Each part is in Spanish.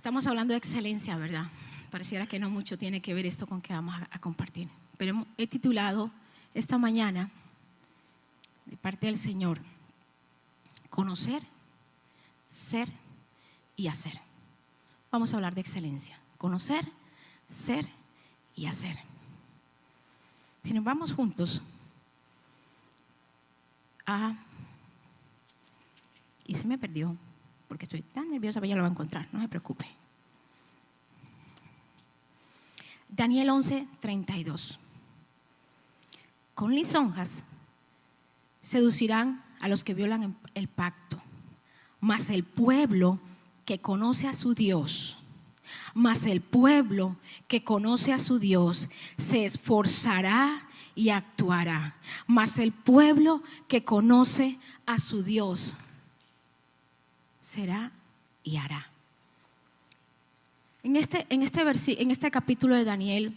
Estamos hablando de excelencia, ¿verdad? Pareciera que no mucho tiene que ver esto con que vamos a, compartir. Pero he titulado esta mañana, de parte del Señor, conocer, ser y hacer. Vamos a hablar de excelencia. Conocer, ser y hacer. Si nos vamos juntos a... Y se me perdió, porque estoy tan nerviosa, pero ya lo va a encontrar, no se preocupe. Daniel 11, 32. Con lisonjas seducirán a los que violan el pacto, mas el pueblo que conoce a su Dios, mas el pueblo que conoce a su Dios se esforzará y actuará, mas el pueblo que conoce a su Dios será y hará. En este, en este, en este capítulo de Daniel,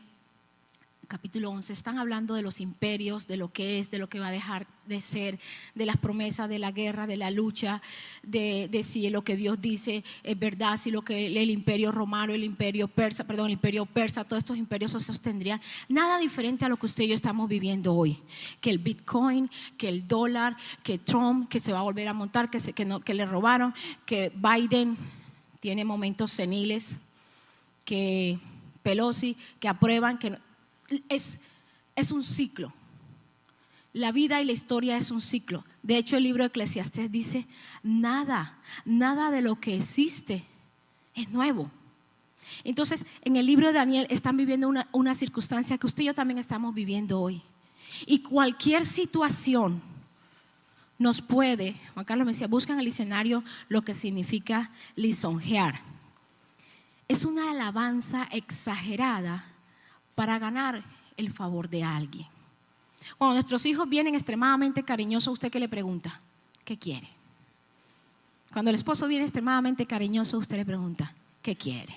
capítulo 11, están hablando de los imperios, de lo que es, de lo que va a dejar de ser, de las promesas, de la guerra, de la lucha, de, de si lo que Dios dice es verdad, si lo que el imperio romano, el imperio persa, perdón, el imperio persa, todos estos imperios se sostendrían. Nada diferente a lo que usted y yo estamos viviendo hoy. Que el Bitcoin, que el dólar, que Trump, que se va a volver a montar, que, se, que, no, que le robaron, que Biden tiene momentos seniles, que Pelosi, que aprueban, que es, es un ciclo. La vida y la historia es un ciclo. De hecho, el libro de Eclesiastés dice, nada, nada de lo que existe es nuevo. Entonces, en el libro de Daniel están viviendo una, una, circunstancia que usted y yo también estamos viviendo hoy. Y cualquier situación nos puede, Juan Carlos me decía, buscan el diccionario lo que significa lisonjear. Es una alabanza exagerada para ganar el favor de alguien. Cuando nuestros hijos vienen extremadamente cariñosos, ¿usted qué le pregunta? ¿Qué quiere? Cuando el esposo viene extremadamente cariñoso, usted le pregunta, ¿qué quiere?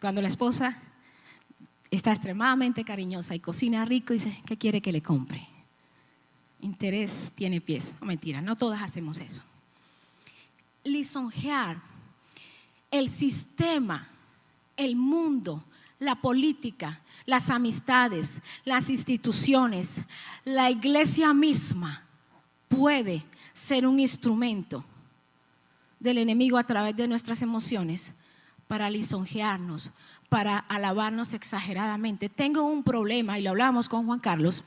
Cuando la esposa está extremadamente cariñosa y cocina rico, dice, ¿qué quiere que le compre? Interés tiene pies. Mentira, no todas hacemos eso. Lisonjear el sistema, el mundo, la política, las amistades, las instituciones, la iglesia misma puede ser un instrumento del enemigo a través de nuestras emociones para lisonjearnos, para alabarnos exageradamente. Tengo un problema, y lo hablamos con Juan Carlos,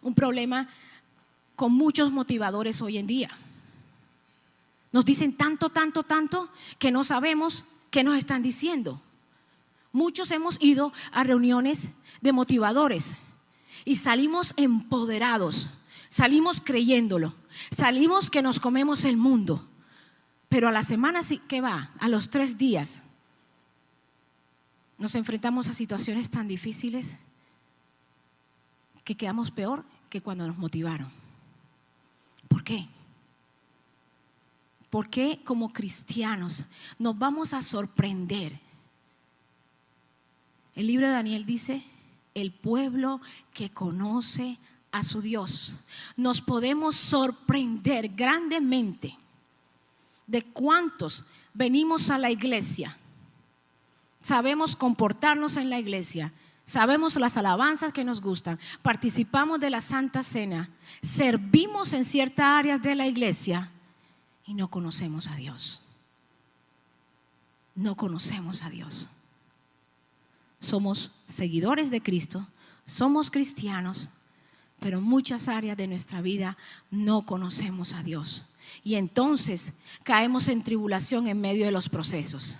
un problema con muchos motivadores hoy en día. Nos dicen tanto, tanto, tanto que no sabemos qué nos están diciendo. Muchos hemos ido a reuniones de motivadores y salimos empoderados, salimos creyéndolo, salimos que nos comemos el mundo. Pero a la semana que va, a los tres días, nos enfrentamos a situaciones tan difíciles que quedamos peor que cuando nos motivaron. ¿Por qué? ¿Por qué como cristianos nos vamos a sorprender el libro de Daniel dice, el pueblo que conoce a su Dios. Nos podemos sorprender grandemente de cuántos venimos a la iglesia. Sabemos comportarnos en la iglesia. Sabemos las alabanzas que nos gustan. Participamos de la Santa Cena. Servimos en ciertas áreas de la iglesia y no conocemos a Dios. No conocemos a Dios somos seguidores de Cristo, somos cristianos, pero muchas áreas de nuestra vida no conocemos a Dios. Y entonces caemos en tribulación en medio de los procesos.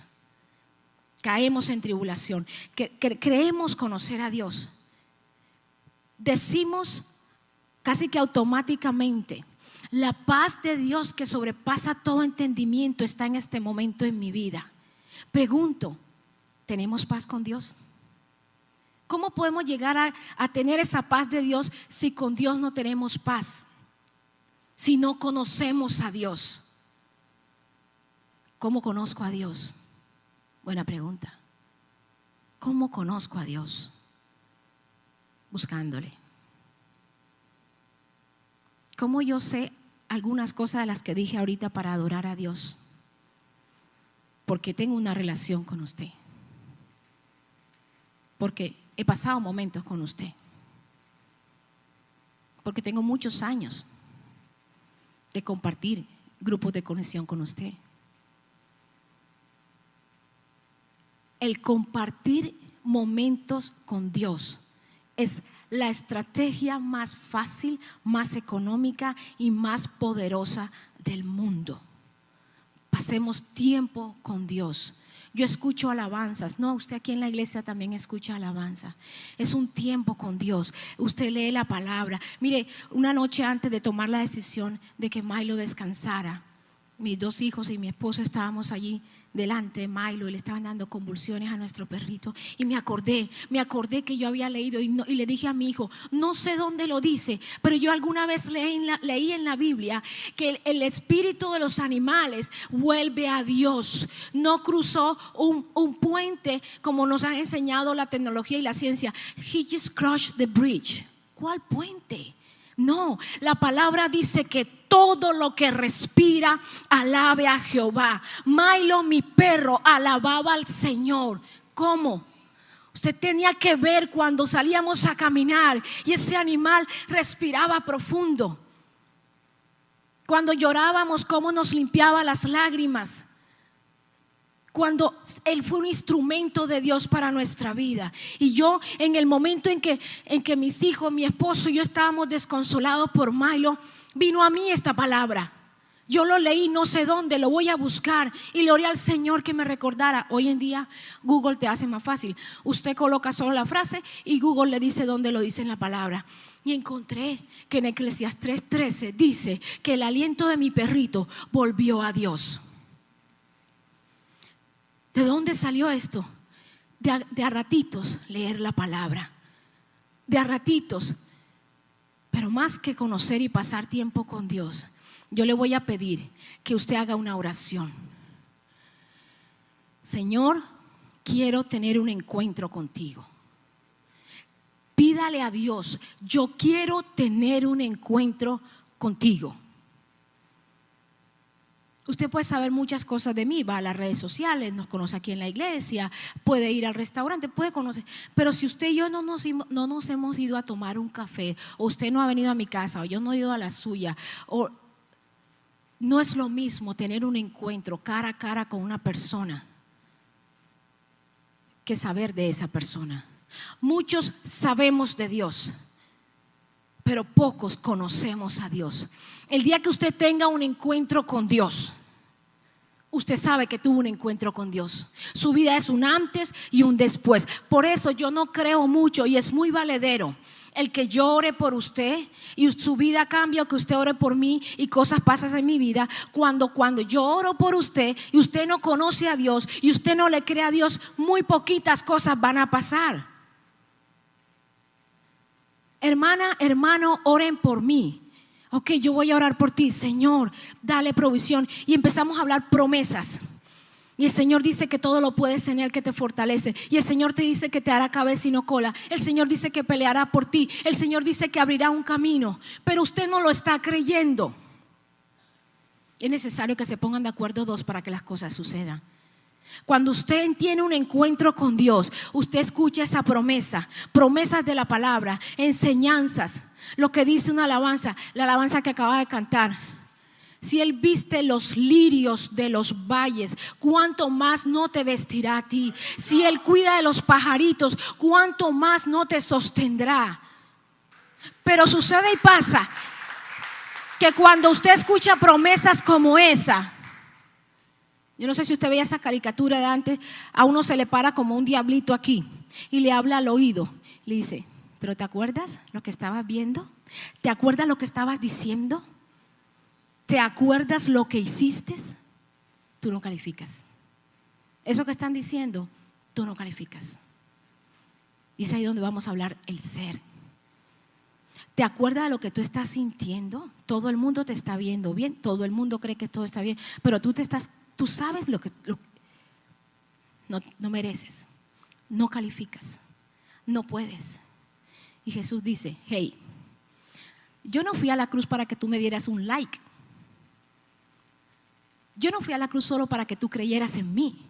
Caemos en tribulación. creemos conocer a Dios. Decimos casi que automáticamente, la paz de Dios que sobrepasa todo entendimiento está en este momento en mi vida. Pregunto, ¿tenemos paz con Dios? ¿Cómo podemos llegar a, tener esa paz de Dios si con Dios no tenemos paz? Si no conocemos a Dios. ¿Cómo conozco a Dios? Buena pregunta. ¿Cómo conozco a Dios? Buscándole. ¿Cómo yo sé algunas cosas de las que dije ahorita para adorar a Dios? Porque tengo una relación con usted. Porque he pasado momentos con usted. Porque tengo muchos años de compartir grupos de conexión con usted. El compartir momentos con Dios es la estrategia más fácil, más económica y más poderosa del mundo. Pasemos tiempo con Dios. Yo escucho alabanzas. No, usted aquí en la iglesia también escucha alabanza. Es un tiempo con Dios. Usted lee la palabra. Mire, una noche antes de tomar la decisión de que Milo descansara, mis dos hijos y mi esposo estábamos allí delante de Milo le estaban dando convulsiones a nuestro perrito. Y me acordé, me acordé que yo había leído y, le dije a mi hijo, no sé dónde lo dice, pero yo alguna vez leí en la, leí en la Biblia que el, espíritu de los animales vuelve a Dios. No cruzó un, un puente como nos han enseñado la tecnología y la ciencia. He just crushed the bridge. ¿Cuál puente? No, la palabra dice que todo lo que respira alabe a Jehová. Milo, mi perro, alababa al Señor. ¿Cómo? Usted tenía que ver cuando salíamos a caminar y ese animal respiraba profundo. Cuando llorábamos, cómo nos limpiaba las lágrimas cuando Él fue un instrumento de Dios para nuestra vida. Y yo en el momento en que, en que mis hijos, mi esposo y yo estábamos desconsolados por Milo, vino a mí esta palabra. Yo lo leí, no sé dónde, lo voy a buscar y le oré al Señor que me recordara. Hoy en día Google te hace más fácil. Usted coloca solo la frase y Google le dice dónde lo dice en la palabra. Y encontré que en Eclesiastes 3:13 dice que el aliento de mi perrito volvió a Dios. ¿De dónde salió esto? De a, ratitos leer la palabra. De a ratitos. Pero más que conocer y pasar tiempo con Dios, yo le voy a pedir que usted haga una oración. Señor, quiero tener un encuentro contigo. Pídale a Dios, yo quiero tener un encuentro contigo. Usted puede saber muchas cosas de mí, va a las redes sociales, nos conoce aquí en la iglesia, puede ir al restaurante, puede conocer. Pero si usted y yo no nos, no nos hemos ido a tomar un café, o usted no ha venido a mi casa, o yo no he ido a la suya, o no es lo mismo tener un encuentro cara a cara con una persona que saber de esa persona. Muchos sabemos de Dios, pero pocos conocemos a Dios. El día que usted tenga un encuentro con Dios, usted sabe que tuvo un encuentro con Dios. Su vida es un antes y un después. Por eso yo no creo mucho y es muy valedero el que yo ore por usted y su vida cambia, que usted ore por mí y cosas pasan en mi vida. Cuando, cuando yo oro por usted y usted no conoce a Dios y usted no le cree a Dios, muy poquitas cosas van a pasar. Hermana, hermano, oren por mí. Ok, yo voy a orar por ti, Señor, dale provisión. Y empezamos a hablar promesas. Y el Señor dice que todo lo puedes en Él que te fortalece. Y el Señor te dice que te hará cabeza y no cola. El Señor dice que peleará por ti. El Señor dice que abrirá un camino. Pero usted no lo está creyendo. Es necesario que se pongan de acuerdo dos para que las cosas sucedan. Cuando usted tiene un encuentro con Dios, usted escucha esa promesa, promesas de la palabra, enseñanzas, lo que dice una alabanza, la alabanza que acaba de cantar. Si Él viste los lirios de los valles, ¿cuánto más no te vestirá a ti? Si Él cuida de los pajaritos, ¿cuánto más no te sostendrá? Pero sucede y pasa que cuando usted escucha promesas como esa, yo no sé si usted veía esa caricatura de antes, a uno se le para como un diablito aquí y le habla al oído. Le dice, pero ¿te acuerdas lo que estabas viendo? ¿Te acuerdas lo que estabas diciendo? ¿Te acuerdas lo que hiciste? Tú no calificas. Eso que están diciendo, tú no calificas. Y es ahí donde vamos a hablar el ser. ¿Te acuerdas de lo que tú estás sintiendo? Todo el mundo te está viendo bien, todo el mundo cree que todo está bien, pero tú te estás, tú sabes lo que no, no mereces, no calificas, no puedes. Y Jesús dice, hey, yo no fui a la cruz para que tú me dieras un like. yo no fui a la cruz solo para que tú creyeras en mí.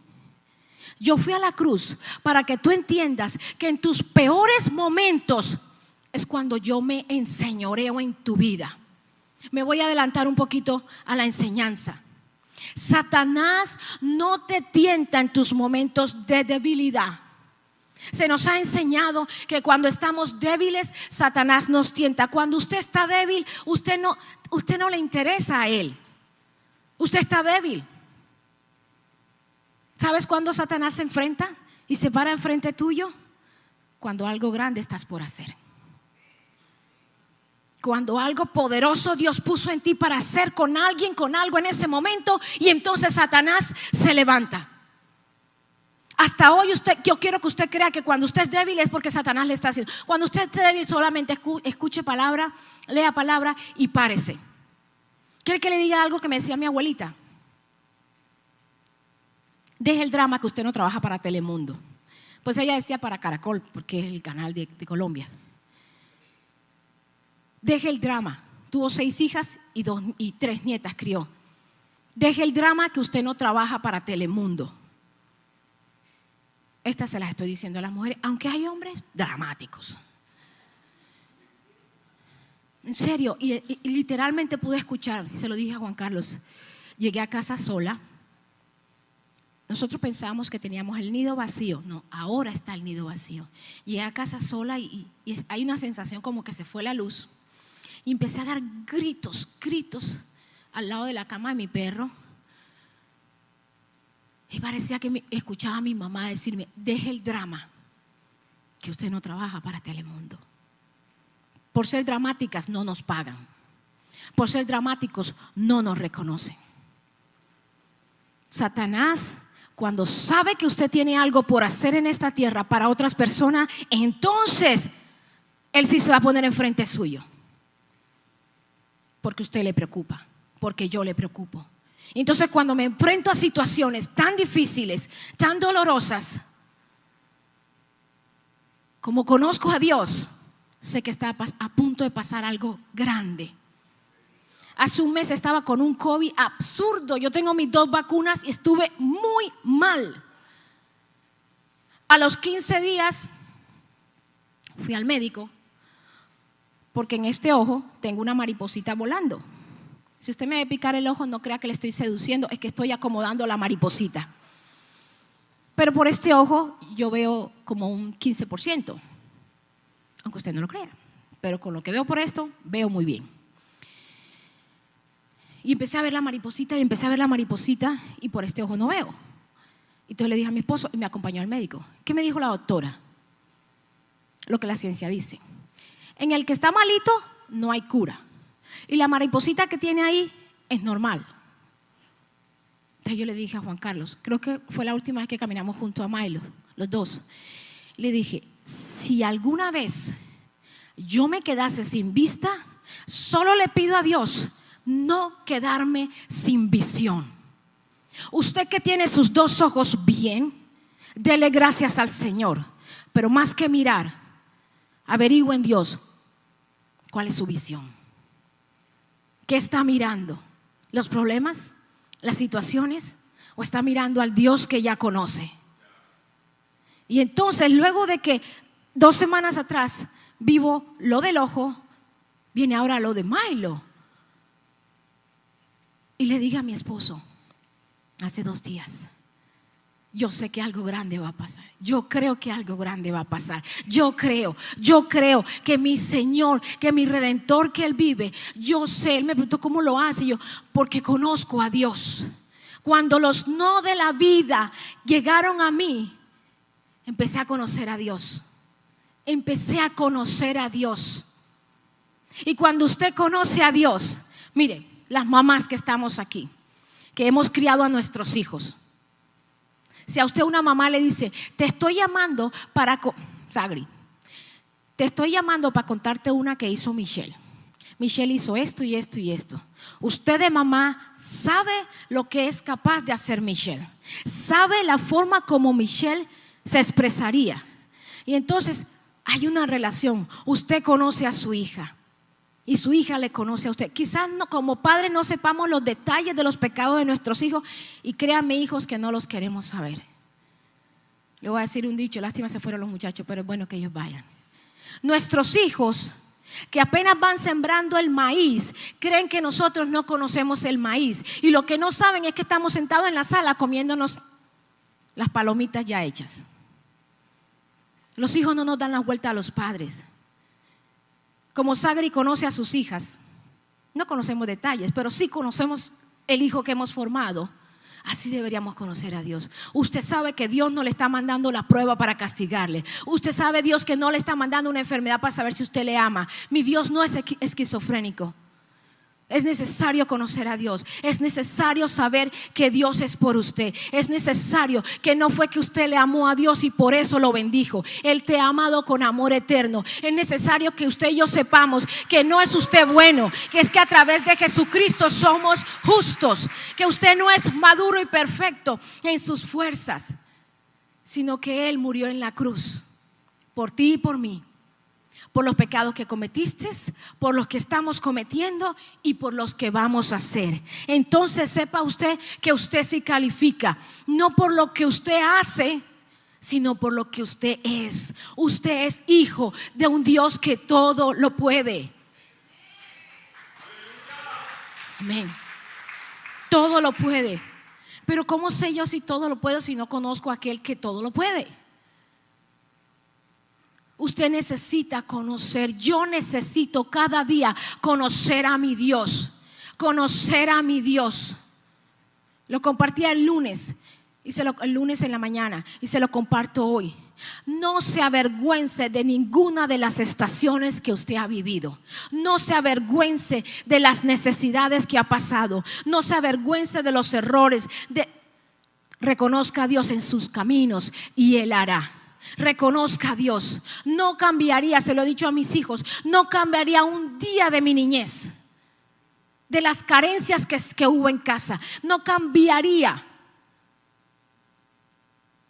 Yo fui a la cruz para que tú entiendas que en tus peores momentos es cuando yo me enseñoreo en tu vida. Me voy a adelantar un poquito a la enseñanza. Satanás no te tienta en tus momentos de debilidad. Se nos ha enseñado que cuando estamos débiles, Satanás nos tienta. Cuando usted está débil, usted no, usted no le interesa a él. Usted está débil. ¿Sabes cuándo Satanás se enfrenta y se para enfrente tuyo? Cuando algo grande estás por hacer. Cuando algo poderoso Dios puso en ti para hacer con alguien, con algo en ese momento, y entonces Satanás se levanta. Hasta hoy usted, yo quiero que usted crea que cuando usted es débil es porque Satanás le está haciendo. Cuando usted esté débil solamente escuche palabra, lea palabra y párese. ¿Quiere que le diga algo que me decía mi abuelita? Deje el drama que usted no trabaja para Telemundo. Pues ella decía para Caracol, porque es el canal de, Colombia. Deje el drama. Tuvo seis hijas y, dos, y tres nietas crió. Deje el drama que usted no trabaja para Telemundo. Estas se las estoy diciendo a las mujeres, aunque hay hombres dramáticos. En serio, y, y, literalmente pude escuchar, se lo dije a Juan Carlos, llegué a casa sola nosotros pensábamos que teníamos el nido vacío. No, ahora está el nido vacío. Llegué a casa sola y, hay una sensación como que se fue la luz. Y empecé a dar gritos, gritos al lado de la cama de mi perro. Y parecía que escuchaba a mi mamá decirme, deje el drama, que usted no trabaja para Telemundo. Por ser dramáticas no nos pagan. Por ser dramáticos no nos reconocen. Satanás cuando sabe que usted tiene algo por hacer en esta tierra para otras personas, entonces Él sí se va a poner enfrente suyo. Porque usted le preocupa, porque yo le preocupo. Entonces cuando me enfrento a situaciones tan difíciles, tan dolorosas, como conozco a Dios, sé que está a punto de pasar algo grande. Hace un mes estaba con un COVID absurdo. Yo tengo mis dos vacunas y estuve muy mal. A los 15 días fui al médico porque en este ojo tengo una mariposita volando. Si usted me ve picar el ojo, no crea que le estoy seduciendo, es que estoy acomodando la mariposita. Pero por este ojo yo veo como un 15%, aunque usted no lo crea. Pero con lo que veo por esto, veo muy bien. Y empecé a ver la mariposita y empecé a ver la mariposita y por este ojo no veo. Y entonces le dije a mi esposo y me acompañó al médico. ¿Qué me dijo la doctora? Lo que la ciencia dice. En el que está malito no hay cura. Y la mariposita que tiene ahí es normal. Entonces yo le dije a Juan Carlos, creo que fue la última vez que caminamos junto a Milo, los dos. Le dije, si alguna vez yo me quedase sin vista, solo le pido a Dios no quedarme sin visión. Usted que tiene sus dos ojos bien, dele gracias al Señor. Pero más que mirar, averigüe en Dios cuál es su visión. ¿Qué está mirando? ¿Los problemas? ¿Las situaciones? ¿O está mirando al Dios que ya conoce? Y entonces, luego de que dos semanas atrás vivo lo del ojo, viene ahora lo de Milo. Y le dije a mi esposo, hace dos días, yo sé que algo grande va a pasar. Yo creo que algo grande va a pasar. Yo creo, yo creo que mi Señor, que mi Redentor que Él vive, yo sé, Él me preguntó cómo lo hace. yo, porque conozco a Dios. Cuando los no de la vida llegaron a mí, empecé a conocer a Dios. Empecé a conocer a Dios. Y cuando usted conoce a Dios, mire, las mamás que estamos aquí, que hemos criado a nuestros hijos. Si a usted una mamá le dice, te estoy llamando para, Sagri, te estoy llamando para contarte una que hizo Michelle. Michelle hizo esto y esto y esto. Usted de mamá sabe lo que es capaz de hacer Michelle. Sabe la forma como Michelle se expresaría. Y entonces hay una relación. Usted conoce a su hija. Y su hija le conoce a usted. Quizás no, como padre no sepamos los detalles de los pecados de nuestros hijos y créanme hijos que no los queremos saber. Le voy a decir un dicho, lástima se fueron los muchachos, pero es bueno que ellos vayan. Nuestros hijos que apenas van sembrando el maíz, creen que nosotros no conocemos el maíz. Y lo que no saben es que estamos sentados en la sala comiéndonos las palomitas ya hechas. Los hijos no nos dan la vuelta a los padres como Sagri conoce a sus hijas. No conocemos detalles, pero sí conocemos el hijo que hemos formado. Así deberíamos conocer a Dios. Usted sabe que Dios no le está mandando la prueba para castigarle. Usted sabe Dios que no le está mandando una enfermedad para saber si usted le ama. Mi Dios no es esquizofrénico. Es necesario conocer a Dios. Es necesario saber que Dios es por usted. Es necesario que no fue que usted le amó a Dios y por eso lo bendijo. Él te ha amado con amor eterno. Es necesario que usted y yo sepamos que no es usted bueno, que es que a través de Jesucristo somos justos, que usted no es maduro y perfecto en sus fuerzas, sino que Él murió en la cruz por ti y por mí por los pecados que cometiste, por los que estamos cometiendo y por los que vamos a hacer. Entonces sepa usted que usted sí califica, no por lo que usted hace, sino por lo que usted es. Usted es hijo de un Dios que todo lo puede. Amén. Todo lo puede. Pero ¿cómo sé yo si todo lo puedo si no conozco a aquel que todo lo puede? Usted necesita conocer, yo necesito cada día conocer a mi Dios, conocer a mi Dios. Lo compartí el lunes, y lo, el lunes en la mañana, y se lo comparto hoy. No se avergüence de ninguna de las estaciones que usted ha vivido. No se avergüence de las necesidades que ha pasado. No se avergüence de los errores. De, reconozca a Dios en sus caminos y Él hará reconozca a Dios. No cambiaría, se lo he dicho a mis hijos, no cambiaría un día de mi niñez, de las carencias que, hubo en casa. No cambiaría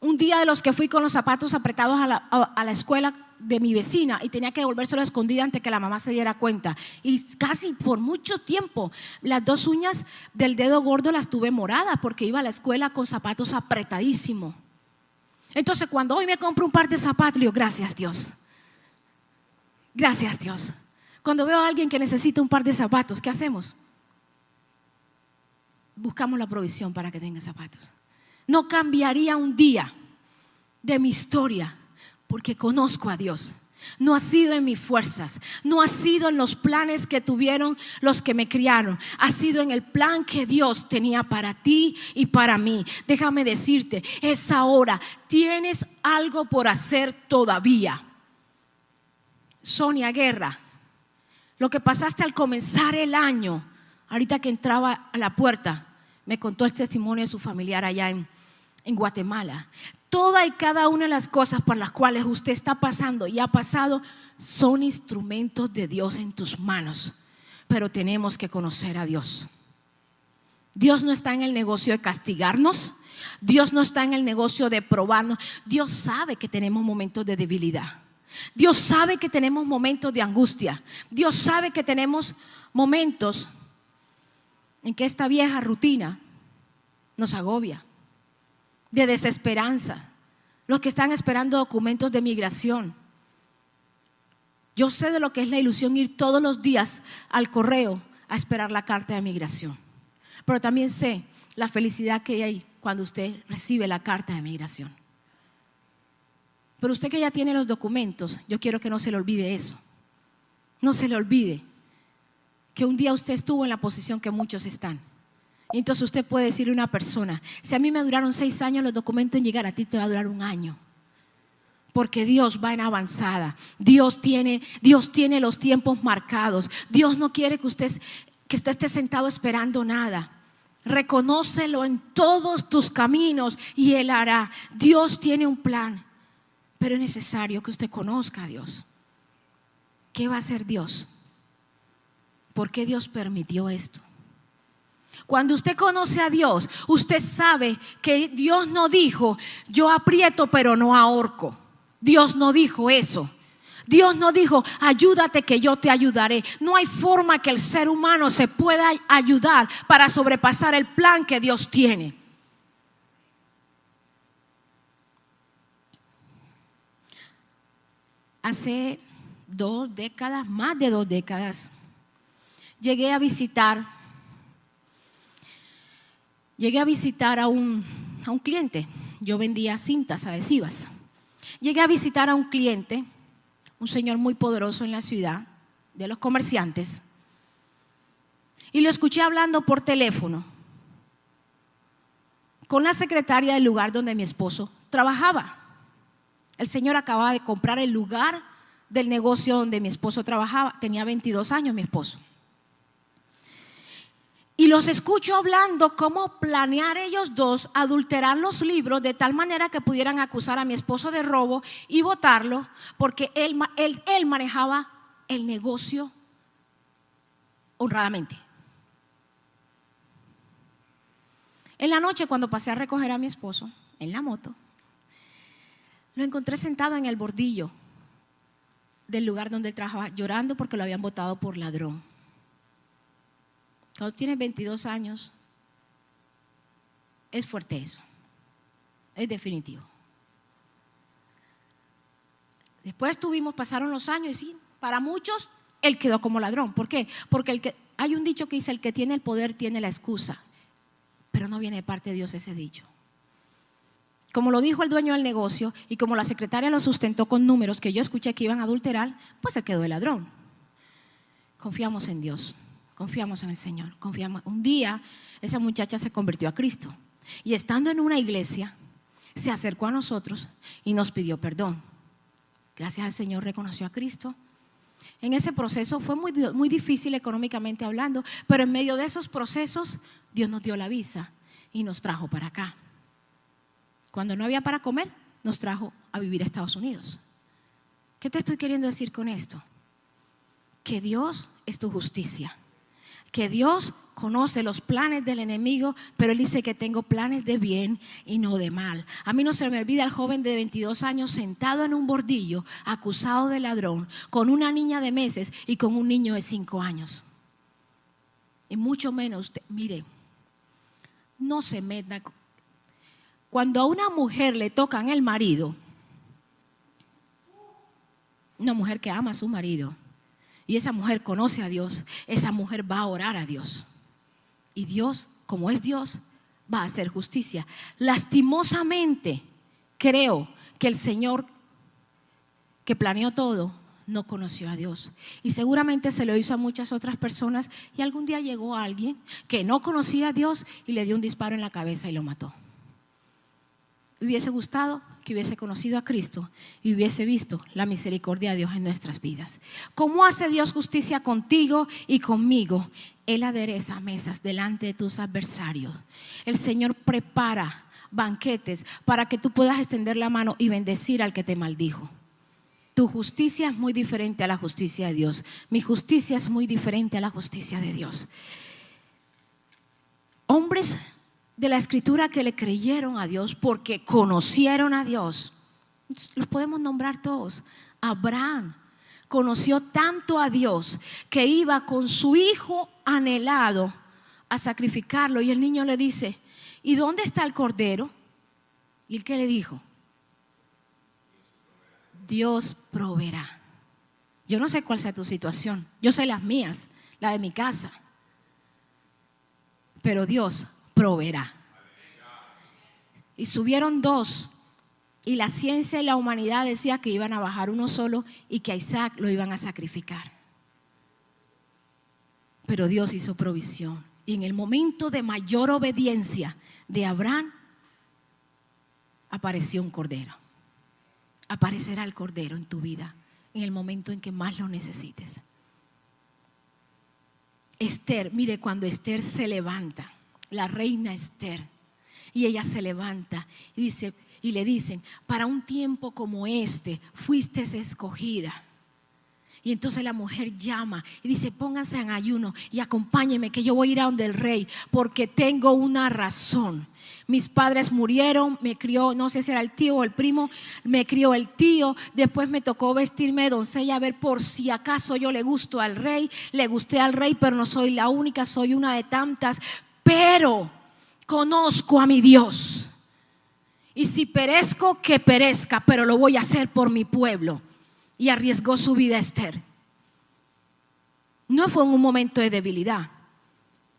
un día de los que fui con los zapatos apretados a la, a la escuela de mi vecina y tenía que devolvérselo escondida antes que la mamá se diera cuenta. Y casi por mucho tiempo las dos uñas del dedo gordo las tuve moradas porque iba a la escuela con zapatos apretadísimos. Entonces cuando hoy me compro un par de zapatos, digo, gracias Dios. Gracias Dios. Cuando veo a alguien que necesita un par de zapatos, ¿qué hacemos? Buscamos la provisión para que tenga zapatos. No cambiaría un día de mi historia porque conozco a Dios. No ha sido en mis fuerzas, no ha sido en los planes que tuvieron los que me criaron, ha sido en el plan que Dios tenía para ti y para mí. Déjame decirte, es ahora, tienes algo por hacer todavía. Sonia Guerra, lo que pasaste al comenzar el año, ahorita que entraba a la puerta, me contó el testimonio de su familiar allá en, en Guatemala. Toda y cada una de las cosas por las cuales usted está pasando y ha pasado son instrumentos de Dios en tus manos. Pero tenemos que conocer a Dios. Dios no está en el negocio de castigarnos. Dios no está en el negocio de probarnos. Dios sabe que tenemos momentos de debilidad. Dios sabe que tenemos momentos de angustia. Dios sabe que tenemos momentos en que esta vieja rutina nos agobia de desesperanza, los que están esperando documentos de migración. Yo sé de lo que es la ilusión ir todos los días al correo a esperar la carta de migración, pero también sé la felicidad que hay cuando usted recibe la carta de migración. Pero usted que ya tiene los documentos, yo quiero que no se le olvide eso. No se le olvide que un día usted estuvo en la posición que muchos están entonces usted puede decirle a una persona, si a mí me duraron seis años los documentos en llegar, a ti te va a durar un año. Porque Dios va en avanzada. Dios tiene, Dios tiene los tiempos marcados. Dios no quiere que usted, que usted esté sentado esperando nada. Reconócelo en todos tus caminos y Él hará. Dios tiene un plan. Pero es necesario que usted conozca a Dios. ¿Qué va a hacer Dios? ¿Por qué Dios permitió esto? Cuando usted conoce a Dios, usted sabe que Dios no dijo, yo aprieto pero no ahorco. Dios no dijo eso. Dios no dijo, ayúdate que yo te ayudaré. No hay forma que el ser humano se pueda ayudar para sobrepasar el plan que Dios tiene. Hace dos décadas, más de dos décadas, llegué a visitar, llegué a visitar a un, a un cliente. Yo vendía cintas adhesivas. Llegué a visitar a un cliente, un señor muy poderoso en la ciudad, de los comerciantes, y lo escuché hablando por teléfono con la secretaria del lugar donde mi esposo trabajaba. El señor acababa de comprar el lugar del negocio donde mi esposo trabajaba. Tenía 22 años mi esposo. Y los escucho hablando cómo planear ellos dos adulterar los libros de tal manera que pudieran acusar a mi esposo de robo y votarlo, porque él, él, él manejaba el negocio honradamente. En la noche, cuando pasé a recoger a mi esposo en la moto, lo encontré sentado en el bordillo del lugar donde él trabajaba, llorando porque lo habían votado por ladrón. Cuando tienes 22 años, es fuerte eso. Es definitivo. Después tuvimos, pasaron los años y sí, para muchos él quedó como ladrón. ¿Por qué? Porque el que, hay un dicho que dice, el que tiene el poder tiene la excusa, pero no viene de parte de Dios ese dicho. Como lo dijo el dueño del negocio y como la secretaria lo sustentó con números que yo escuché que iban a adulterar, pues se quedó el ladrón. Confiamos en Dios. Confiamos en el Señor, confiamos. Un día esa muchacha se convirtió a Cristo y estando en una iglesia se acercó a nosotros y nos pidió perdón. Gracias al Señor reconoció a Cristo. En ese proceso fue muy, muy difícil económicamente hablando, pero en medio de esos procesos Dios nos dio la visa y nos trajo para acá. Cuando no había para comer, nos trajo a vivir a Estados Unidos. ¿Qué te estoy queriendo decir con esto? Que Dios es tu justicia que Dios conoce los planes del enemigo, pero él dice que tengo planes de bien y no de mal. A mí no se me olvida el joven de 22 años sentado en un bordillo, acusado de ladrón, con una niña de meses y con un niño de 5 años. Y mucho menos, mire, no se meta. Cuando a una mujer le tocan el marido, una mujer que ama a su marido, y esa mujer conoce a Dios, esa mujer va a orar a Dios. Y Dios, como es Dios, va a hacer justicia. Lastimosamente, creo que el Señor que planeó todo no conoció a Dios. Y seguramente se lo hizo a muchas otras personas y algún día llegó alguien que no conocía a Dios y le dio un disparo en la cabeza y lo mató. Hubiese gustado que hubiese conocido a Cristo y hubiese visto la misericordia de Dios en nuestras vidas. ¿Cómo hace Dios justicia contigo y conmigo? Él adereza mesas delante de tus adversarios. El Señor prepara banquetes para que tú puedas extender la mano y bendecir al que te maldijo. Tu justicia es muy diferente a la justicia de Dios. Mi justicia es muy diferente a la justicia de Dios. Hombres de la escritura que le creyeron a Dios porque conocieron a Dios. Los podemos nombrar todos. Abraham conoció tanto a Dios que iba con su hijo anhelado a sacrificarlo y el niño le dice, ¿y dónde está el cordero? ¿Y el que le dijo? Dios proveerá. Yo no sé cuál sea tu situación, yo sé las mías, la de mi casa, pero Dios proveerá. Y subieron dos. Y la ciencia y la humanidad decía que iban a bajar uno solo y que a Isaac lo iban a sacrificar. Pero Dios hizo provisión. Y en el momento de mayor obediencia de Abraham, apareció un cordero. Aparecerá el cordero en tu vida en el momento en que más lo necesites. Esther, mire, cuando Esther se levanta, la reina Esther. Y ella se levanta y dice y le dicen, "Para un tiempo como este fuiste escogida." Y entonces la mujer llama y dice, pónganse en ayuno y acompáñenme que yo voy a ir a donde el rey porque tengo una razón. mis padres murieron, me crió, no sé si era el tío o el primo, me crió el tío, después me tocó vestirme de doncella a ver por si acaso yo le gusto al rey, le gusté al rey, pero no soy la única, soy una de tantas, pero conozco a mi Dios. Y si perezco, que perezca, pero lo voy a hacer por mi pueblo. Y arriesgó su vida Esther. No fue un momento de debilidad,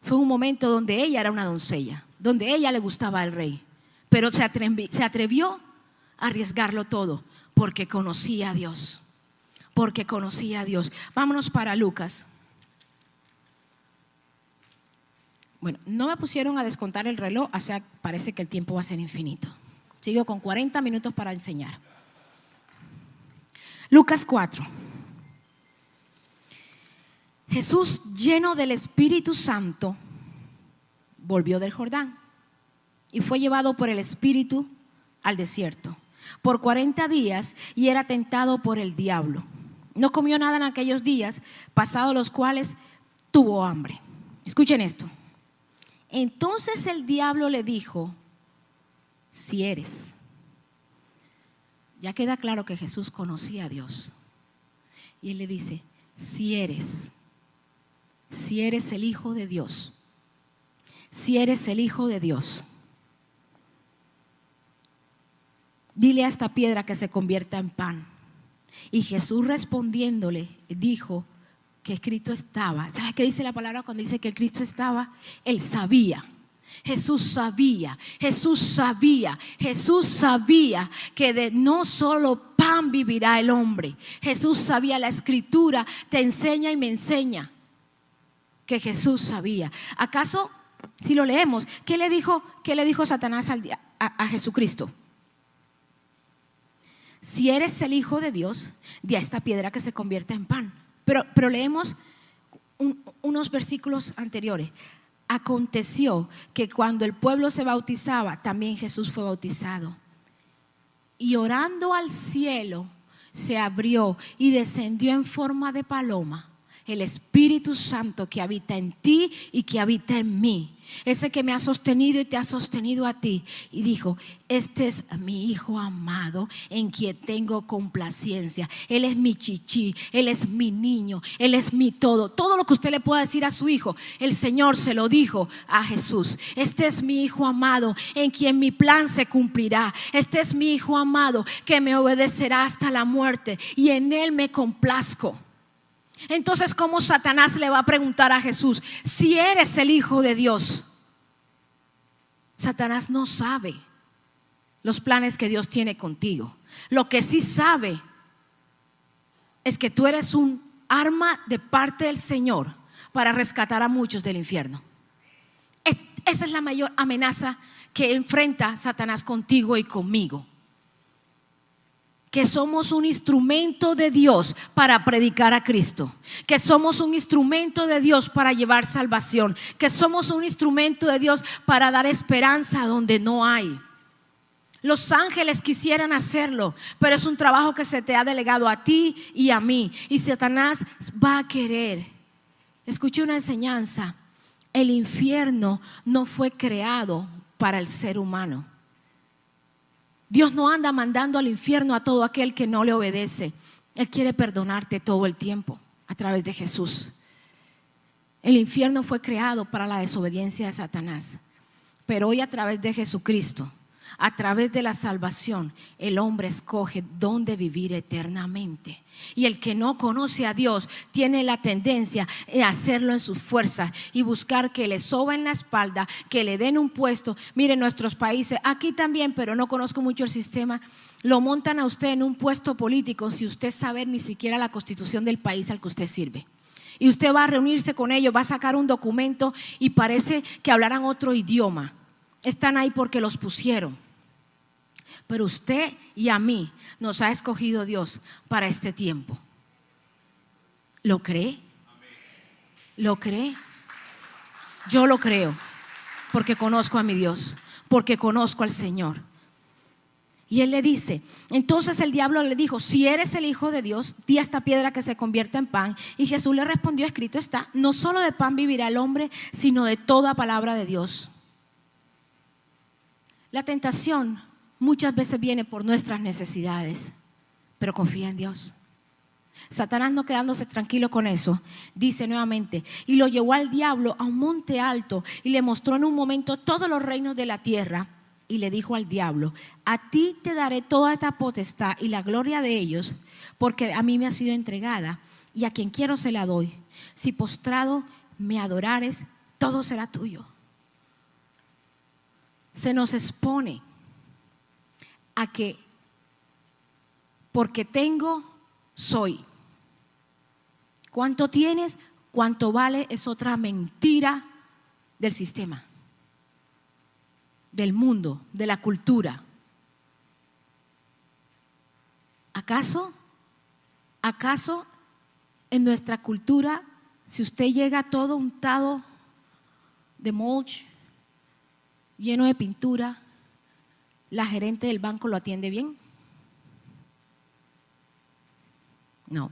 fue un momento donde ella era una doncella, donde ella le gustaba al rey, pero se se atrevió a arriesgarlo todo porque conocía a Dios, porque conocía a Dios. Vámonos para Lucas. Bueno, no me pusieron a descontar el reloj, o sea, parece que el tiempo va a ser infinito. Sigo con 40 minutos para enseñar. Lucas 4. Jesús, lleno del Espíritu Santo, volvió del Jordán y fue llevado por el Espíritu al desierto por 40 días y era tentado por el diablo. No comió nada en aquellos días, pasados los cuales tuvo hambre. Escuchen esto. Entonces el diablo le dijo, si eres, ya queda claro que Jesús conocía a Dios. Y él le dice, si eres, si eres el Hijo de Dios, si eres el Hijo de Dios, dile a esta piedra que se convierta en pan. Y Jesús respondiéndole dijo que escrito estaba. ¿Sabes qué dice la palabra cuando dice que Cristo estaba? Él sabía. Jesús sabía, Jesús sabía, Jesús sabía que de no solo pan vivirá el hombre. Jesús sabía, la escritura te enseña y me enseña que Jesús sabía. ¿Acaso, si lo leemos, qué le dijo, qué le dijo Satanás al, a, a, Jesucristo? Si eres el Hijo de Dios, di a esta piedra que se convierta en pan. Pero, pero leemos un, unos versículos anteriores. Aconteció que cuando el pueblo se bautizaba, también Jesús fue bautizado. Y orando al cielo, se abrió y descendió en forma de paloma el Espíritu Santo que habita en ti y que habita en mí. Ese que me ha sostenido y te ha sostenido a ti. Y dijo, este es mi hijo amado en quien tengo complacencia. Él es mi chichi, él es mi niño, él es mi todo. Todo lo que usted le pueda decir a su hijo, el Señor se lo dijo a Jesús. Este es mi hijo amado en quien mi plan se cumplirá. Este es mi hijo amado que me obedecerá hasta la muerte y en él me complazco. Entonces, ¿cómo Satanás le va a preguntar a Jesús si eres el Hijo de Dios? Satanás no sabe los planes que Dios tiene contigo. Lo que sí sabe es que tú eres un arma de parte del Señor para rescatar a muchos del infierno. Esa es la mayor amenaza que enfrenta Satanás contigo y conmigo que somos un instrumento de Dios para predicar a Cristo, que somos un instrumento de Dios para llevar salvación, que somos un instrumento de Dios para dar esperanza donde no hay. Los ángeles quisieran hacerlo, pero es un trabajo que se te ha delegado a ti y a mí. Y Satanás va a querer. Escuché una enseñanza. El infierno no fue creado para el ser humano. Dios no anda mandando al infierno a todo aquel que no le obedece. Él quiere perdonarte todo el tiempo a través de Jesús. El infierno fue creado para la desobediencia de Satanás, pero hoy a través de Jesucristo a través de la salvación, el hombre escoge dónde vivir eternamente. Y el que no conoce a Dios tiene la tendencia a hacerlo en sus fuerzas y buscar que le soba en la espalda, que le den un puesto. Mire, nuestros países, aquí también, pero no conozco mucho el sistema, lo montan a usted en un puesto político si usted sabe ni siquiera la constitución del país al que usted sirve. Y usted va a reunirse con ellos, va a sacar un documento y parece que hablaran otro idioma están ahí porque los pusieron. Pero usted y a mí nos ha escogido Dios para este tiempo. ¿Lo cree? ¿Lo cree? Yo lo creo porque conozco a mi Dios, porque conozco al Señor. Y él le dice, entonces el diablo le dijo, si eres el Hijo de Dios, di esta piedra que se convierta en pan. Y Jesús le respondió, escrito está, no solo de pan vivirá el hombre, sino de toda palabra de Dios. La tentación muchas veces viene por nuestras necesidades, pero confía en Dios. Satanás no quedándose tranquilo con eso, dice nuevamente, y lo llevó al diablo a un monte alto y le mostró en un momento todos los reinos de la tierra y le dijo al diablo, a ti te daré toda esta potestad y la gloria de ellos, porque a mí me ha sido entregada y a quien quiero se la doy. Si postrado me adorares, todo será tuyo. Se nos expone a que porque tengo, soy. ¿Cuánto tienes? ¿Cuánto vale? Es otra mentira del sistema, del mundo, de la cultura. ¿Acaso? ¿Acaso en nuestra cultura, si usted llega todo untado de mulch, lleno de pintura, la gerente del banco lo atiende bien? No.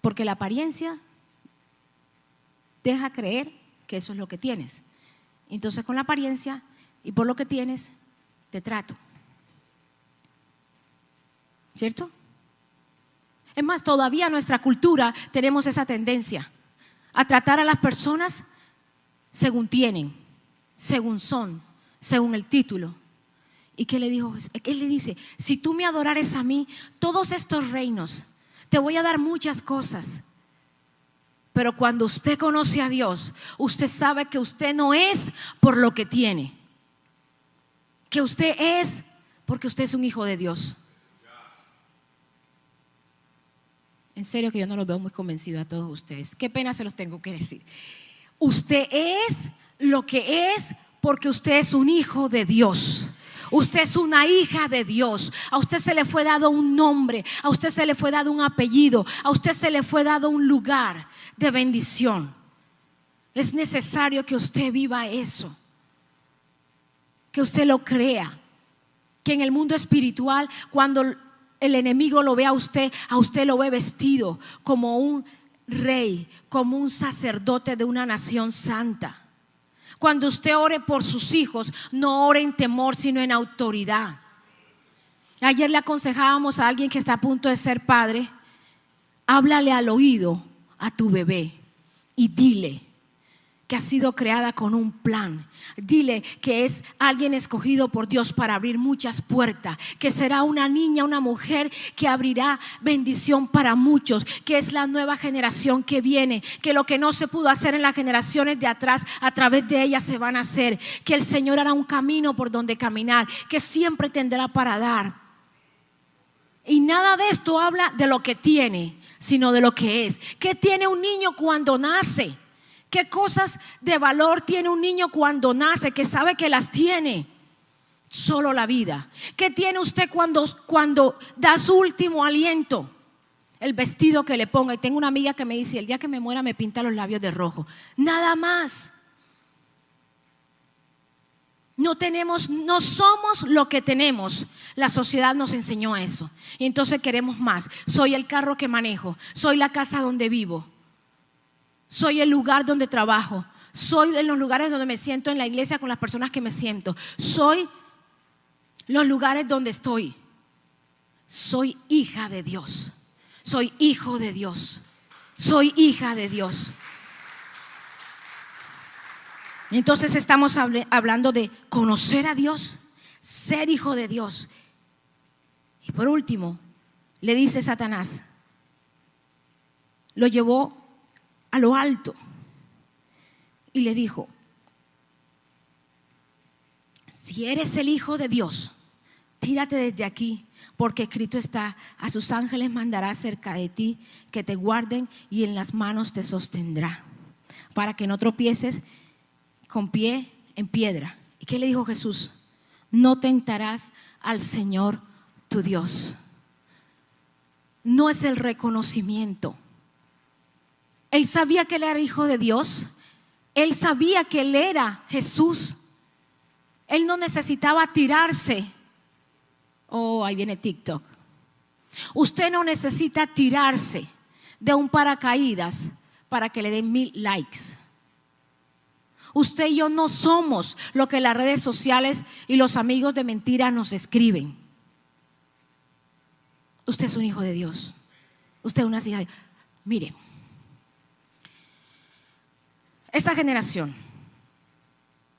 Porque la apariencia deja creer que eso es lo que tienes. Entonces con la apariencia y por lo que tienes, te trato. ¿Cierto? Es más, todavía en nuestra cultura tenemos esa tendencia a tratar a las personas según tienen, según son, según el título. ¿Y qué le dijo? Él le dice, si tú me adorares a mí, todos estos reinos, te voy a dar muchas cosas. Pero cuando usted conoce a Dios, usted sabe que usted no es por lo que tiene, que usted es porque usted es un hijo de Dios. En serio que yo no lo veo muy convencido a todos ustedes. Qué pena se los tengo que decir. Usted es lo que es porque usted es un hijo de Dios. Usted es una hija de Dios. A usted se le fue dado un nombre. A usted se le fue dado un apellido. A usted se le fue dado un lugar de bendición. Es necesario que usted viva eso. Que usted lo crea. Que en el mundo espiritual, cuando el enemigo lo ve a usted, a usted lo ve vestido como un rey, como un sacerdote de una nación santa. Cuando usted ore por sus hijos, no ore en temor, sino en autoridad. Ayer le aconsejábamos a alguien que está a punto de ser padre, háblale al oído a tu bebé y dile, que ha sido creada con un plan. Dile que es alguien escogido por Dios para abrir muchas puertas, que será una niña, una mujer que abrirá bendición para muchos, que es la nueva generación que viene, que lo que no se pudo hacer en las generaciones de atrás, a través de ella se van a hacer, que el Señor hará un camino por donde caminar, que siempre tendrá para dar. Y nada de esto habla de lo que tiene, sino de lo que es. ¿Qué tiene un niño cuando nace? ¿Qué cosas de valor tiene un niño cuando nace, que sabe que las tiene? Solo la vida. ¿Qué tiene usted cuando, cuando da su último aliento? El vestido que le ponga. Y tengo una amiga que me dice, el día que me muera me pinta los labios de rojo. Nada más. No tenemos, no somos lo que tenemos. La sociedad nos enseñó eso. Y entonces queremos más. Soy el carro que manejo. Soy la casa donde vivo soy el lugar donde trabajo, soy en los lugares donde me siento en la iglesia con las personas que me siento, soy los lugares donde estoy. Soy hija de Dios, soy hijo de Dios, soy hija de Dios. entonces estamos hablando de conocer a Dios, ser hijo de Dios. Y por último, le dice Satanás, lo llevó a lo alto y le dijo, si eres el Hijo de Dios, tírate desde aquí, porque escrito está, a sus ángeles mandará cerca de ti que te guarden y en las manos te sostendrá, para que no tropieces con pie en piedra. ¿Y qué le dijo Jesús? No tentarás al Señor tu Dios. No es el reconocimiento él sabía que él era hijo de Dios. Él sabía que él era Jesús. Él no necesitaba tirarse. Oh, ahí viene TikTok. Usted no necesita tirarse de un paracaídas para que le den mil likes. Usted y yo no somos lo que las redes sociales y los amigos de mentira nos escriben. Usted es un hijo de Dios. Usted es una hija de Mire, esta generación,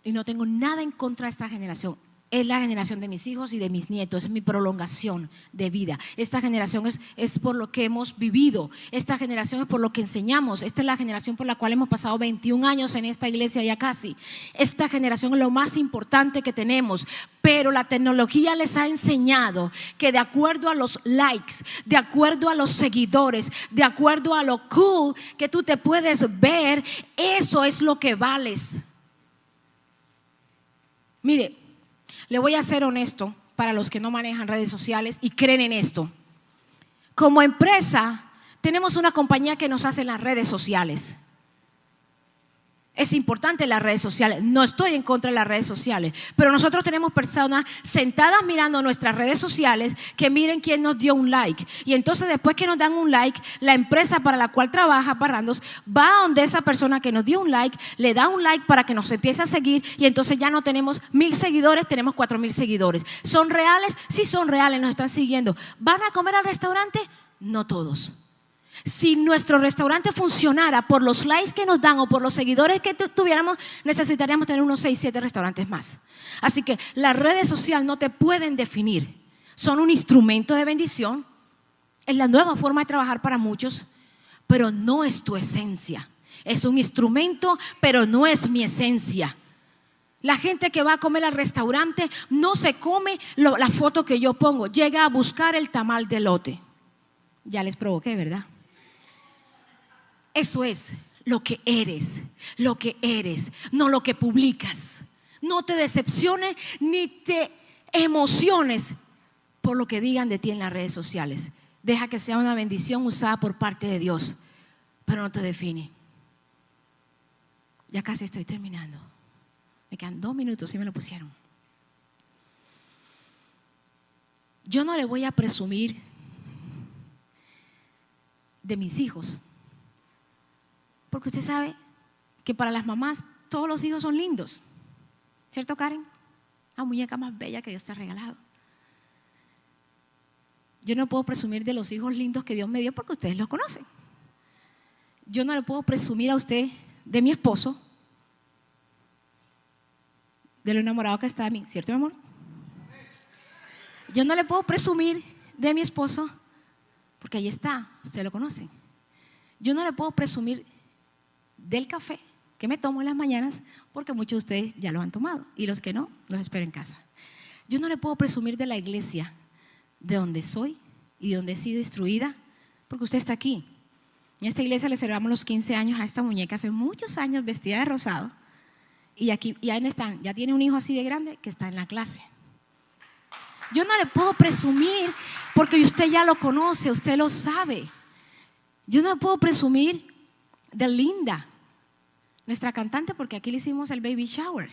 y no tengo nada en contra de esta generación, es la generación de mis hijos y de mis nietos, es mi prolongación de vida. Esta generación es, es, por lo que hemos vivido, esta generación es por lo que enseñamos, esta es la generación por la cual hemos pasado 21 años en esta iglesia ya casi. Esta generación es lo más importante que tenemos, pero la tecnología les ha enseñado que de acuerdo a los likes, de acuerdo a los seguidores, de acuerdo a lo cool que tú te puedes ver, eso es lo que vales. Mire, le voy a ser honesto para los que no manejan redes sociales y creen en esto. Como empresa, tenemos una compañía que nos hace las redes sociales. Es importante las redes sociales. No estoy en contra de las redes sociales, pero nosotros tenemos personas sentadas mirando nuestras redes sociales que miren quién nos dio un like. Y entonces después que nos dan un like, la empresa para la cual trabaja Parrandos va a donde esa persona que nos dio un like, le da un like para que nos empiece a seguir y entonces ya no tenemos mil seguidores, tenemos cuatro mil seguidores. ¿Son reales? Sí son reales, nos están siguiendo. ¿Van a comer al restaurante? No todos. Si nuestro restaurante funcionara por los likes que nos dan o por los seguidores que tuviéramos, necesitaríamos tener unos 6, 7 restaurantes más. Así que las redes sociales no te pueden definir. Son un instrumento de bendición. Es la nueva forma de trabajar para muchos, pero no es tu esencia. Es un instrumento, pero no es mi esencia. La gente que va a comer al restaurante no se come la foto que yo pongo, llega a buscar el tamal de lote. Ya les provoqué, ¿verdad? Eso es lo que eres, lo que eres, no lo que publicas. No te decepciones ni te emociones por lo que digan de ti en las redes sociales. Deja que sea una bendición usada por parte de Dios, pero no te define. Ya casi estoy terminando. Me quedan dos minutos y me lo pusieron. Yo no le voy a presumir de mis hijos porque usted sabe que para las mamás todos los hijos son lindos. ¿Cierto, Karen? La muñeca más bella que Dios te ha regalado. Yo no puedo presumir de los hijos lindos que Dios me dio porque ustedes los conocen. Yo no le puedo presumir a usted de mi esposo, de lo enamorado que está de mí, ¿cierto, mi amor? Yo no le puedo presumir de mi esposo porque ahí está, usted lo conoce. Yo no le puedo presumir del café que me tomo en las mañanas, porque muchos de ustedes ya lo han tomado y los que no, los espero en casa. Yo no le puedo presumir de la iglesia de donde soy y de donde he sido instruida, porque usted está aquí. En esta iglesia le celebramos los 15 años a esta muñeca hace muchos años vestida de rosado. Y aquí, y ahí están, ya tiene un hijo así de grande que está en la clase. Yo no le puedo presumir porque usted ya lo conoce, usted lo sabe. Yo no le puedo presumir de Linda, nuestra cantante, porque aquí le hicimos el baby shower.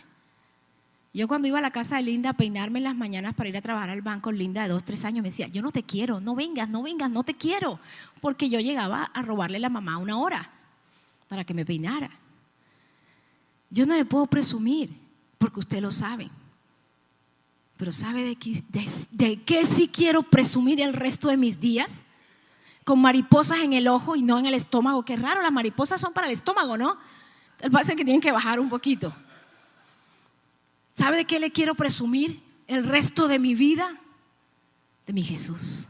Yo cuando iba a la casa de Linda a peinarme en las mañanas para ir a trabajar al banco, Linda de dos, tres años me decía, yo no te quiero, no vengas, no vengas, no te quiero. Porque yo llegaba a robarle a la mamá una hora para que me peinara. Yo no le puedo presumir, porque usted lo sabe. Pero ¿sabe de qué, de qué sí quiero presumir el resto de mis días? Con mariposas en el ojo y no en el estómago. Qué raro, las mariposas son para el estómago, ¿no? El pasa que tienen que bajar un poquito. ¿Sabe de qué le quiero presumir el resto de mi vida? De mi Jesús.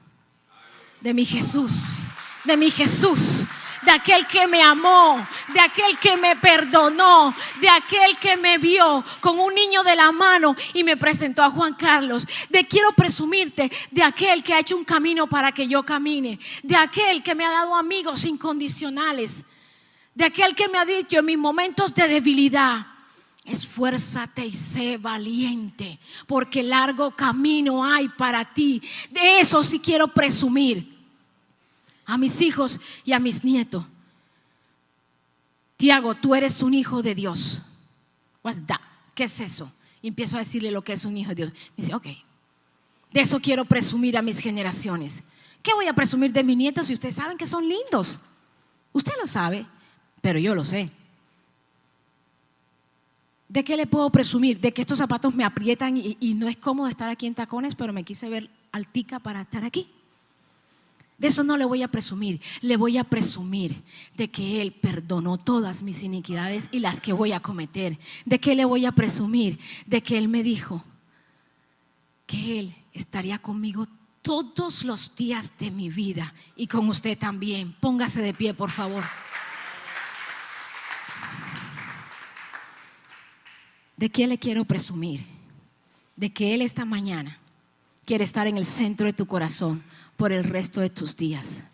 De mi Jesús. De mi Jesús. De aquel que me amó, de aquel que me perdonó, de aquel que me vio con un niño de la mano y me presentó a Juan Carlos. De quiero presumirte de aquel que ha hecho un camino para que yo camine, de aquel que me ha dado amigos incondicionales de aquel que me ha dicho en mis momentos de debilidad, esfuérzate y sé valiente, porque largo camino hay para ti. De eso sí quiero presumir a mis hijos y a mis nietos. Tiago, tú eres un hijo de Dios. What's that? ¿Qué es eso? Y empiezo a decirle lo que es un hijo de Dios. Me dice, ok, de eso quiero presumir a mis generaciones. ¿Qué voy a presumir de mis nietos si ustedes saben que son lindos? Usted lo sabe pero yo lo sé. ¿De qué le puedo presumir? De que estos zapatos me aprietan y, no es cómodo estar aquí en tacones, pero me quise ver altica para estar aquí. De eso no le voy a presumir, le voy a presumir de que Él perdonó todas mis iniquidades y las que voy a cometer. ¿De qué le voy a presumir? De que Él me dijo que Él estaría conmigo todos los días de mi vida y con usted también. Póngase de pie, por favor. ¿De qué le quiero presumir? De que Él esta mañana quiere estar en el centro de tu corazón por el resto de tus días.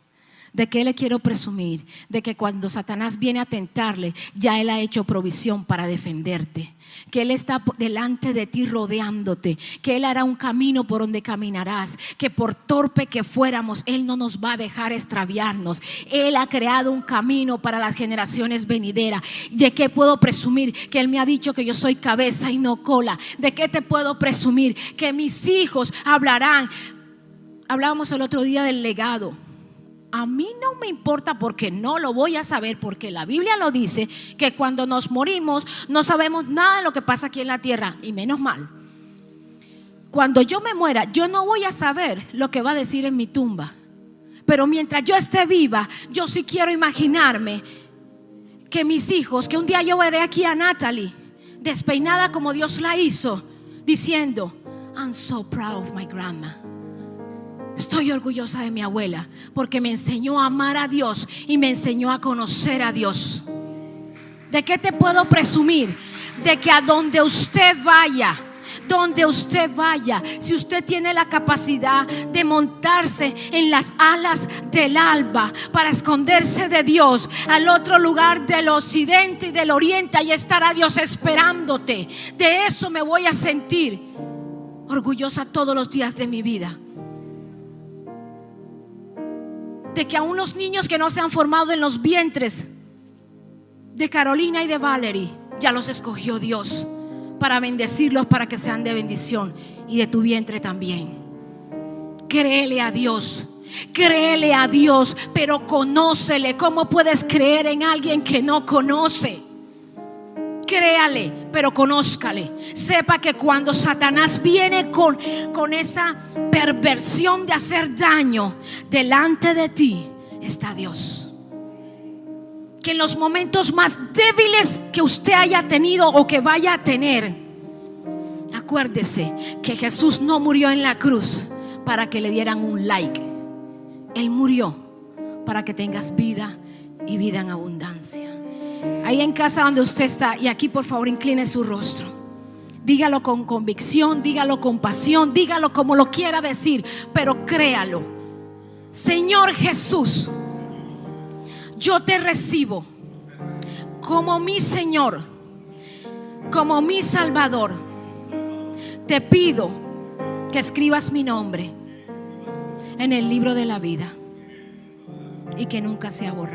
¿De qué le quiero presumir? De que cuando Satanás viene a tentarle, ya Él ha hecho provisión para defenderte. Que Él está delante de ti rodeándote. Que Él hará un camino por donde caminarás. Que por torpe que fuéramos, Él no nos va a dejar extraviarnos. Él ha creado un camino para las generaciones venideras. ¿De qué puedo presumir? Que Él me ha dicho que yo soy cabeza y no cola. ¿De qué te puedo presumir? Que mis hijos hablarán hablábamos el otro día del legado. A mí no me importa porque no lo voy a saber, porque la Biblia lo dice, que cuando nos morimos no sabemos nada de lo que pasa aquí en la tierra, y menos mal. Cuando yo me muera, yo no voy a saber lo que va a decir en mi tumba. Pero mientras yo esté viva, yo sí quiero imaginarme que mis hijos, que un día yo veré aquí a Natalie, despeinada como Dios la hizo, diciendo, I'm so proud of my grandma. Estoy orgullosa de mi abuela porque me enseñó a amar a Dios y me enseñó a conocer a Dios. ¿De qué te puedo presumir? De que a donde usted vaya, donde usted vaya, si usted tiene la capacidad de montarse en las alas del alba para esconderse de Dios al otro lugar del occidente y del oriente, ahí estará Dios esperándote. De eso me voy a sentir orgullosa todos los días de mi vida. De que aún los niños que no se han formado en los vientres de Carolina y de Valerie, ya los escogió Dios para bendecirlos, para que sean de bendición y de tu vientre también. Créele a Dios. Créele a Dios, pero conócele. ¿Cómo puedes creer en alguien que no conoce? Créale, pero conózcale. Sepa que cuando Satanás viene con, con esa perversión de hacer daño, delante de ti está Dios. Que en los momentos más débiles que usted haya tenido o que vaya a tener, acuérdese que Jesús no murió en la cruz para que le dieran un like. Él murió para que tengas vida y vida en abundancia. Ahí en casa donde usted está, y aquí por favor incline su rostro. Dígalo con convicción, dígalo con pasión, dígalo como lo quiera decir, pero créalo. Señor Jesús, yo te recibo como mi Señor, como mi Salvador. Te pido que escribas mi nombre en el libro de la vida y que nunca sea borrado.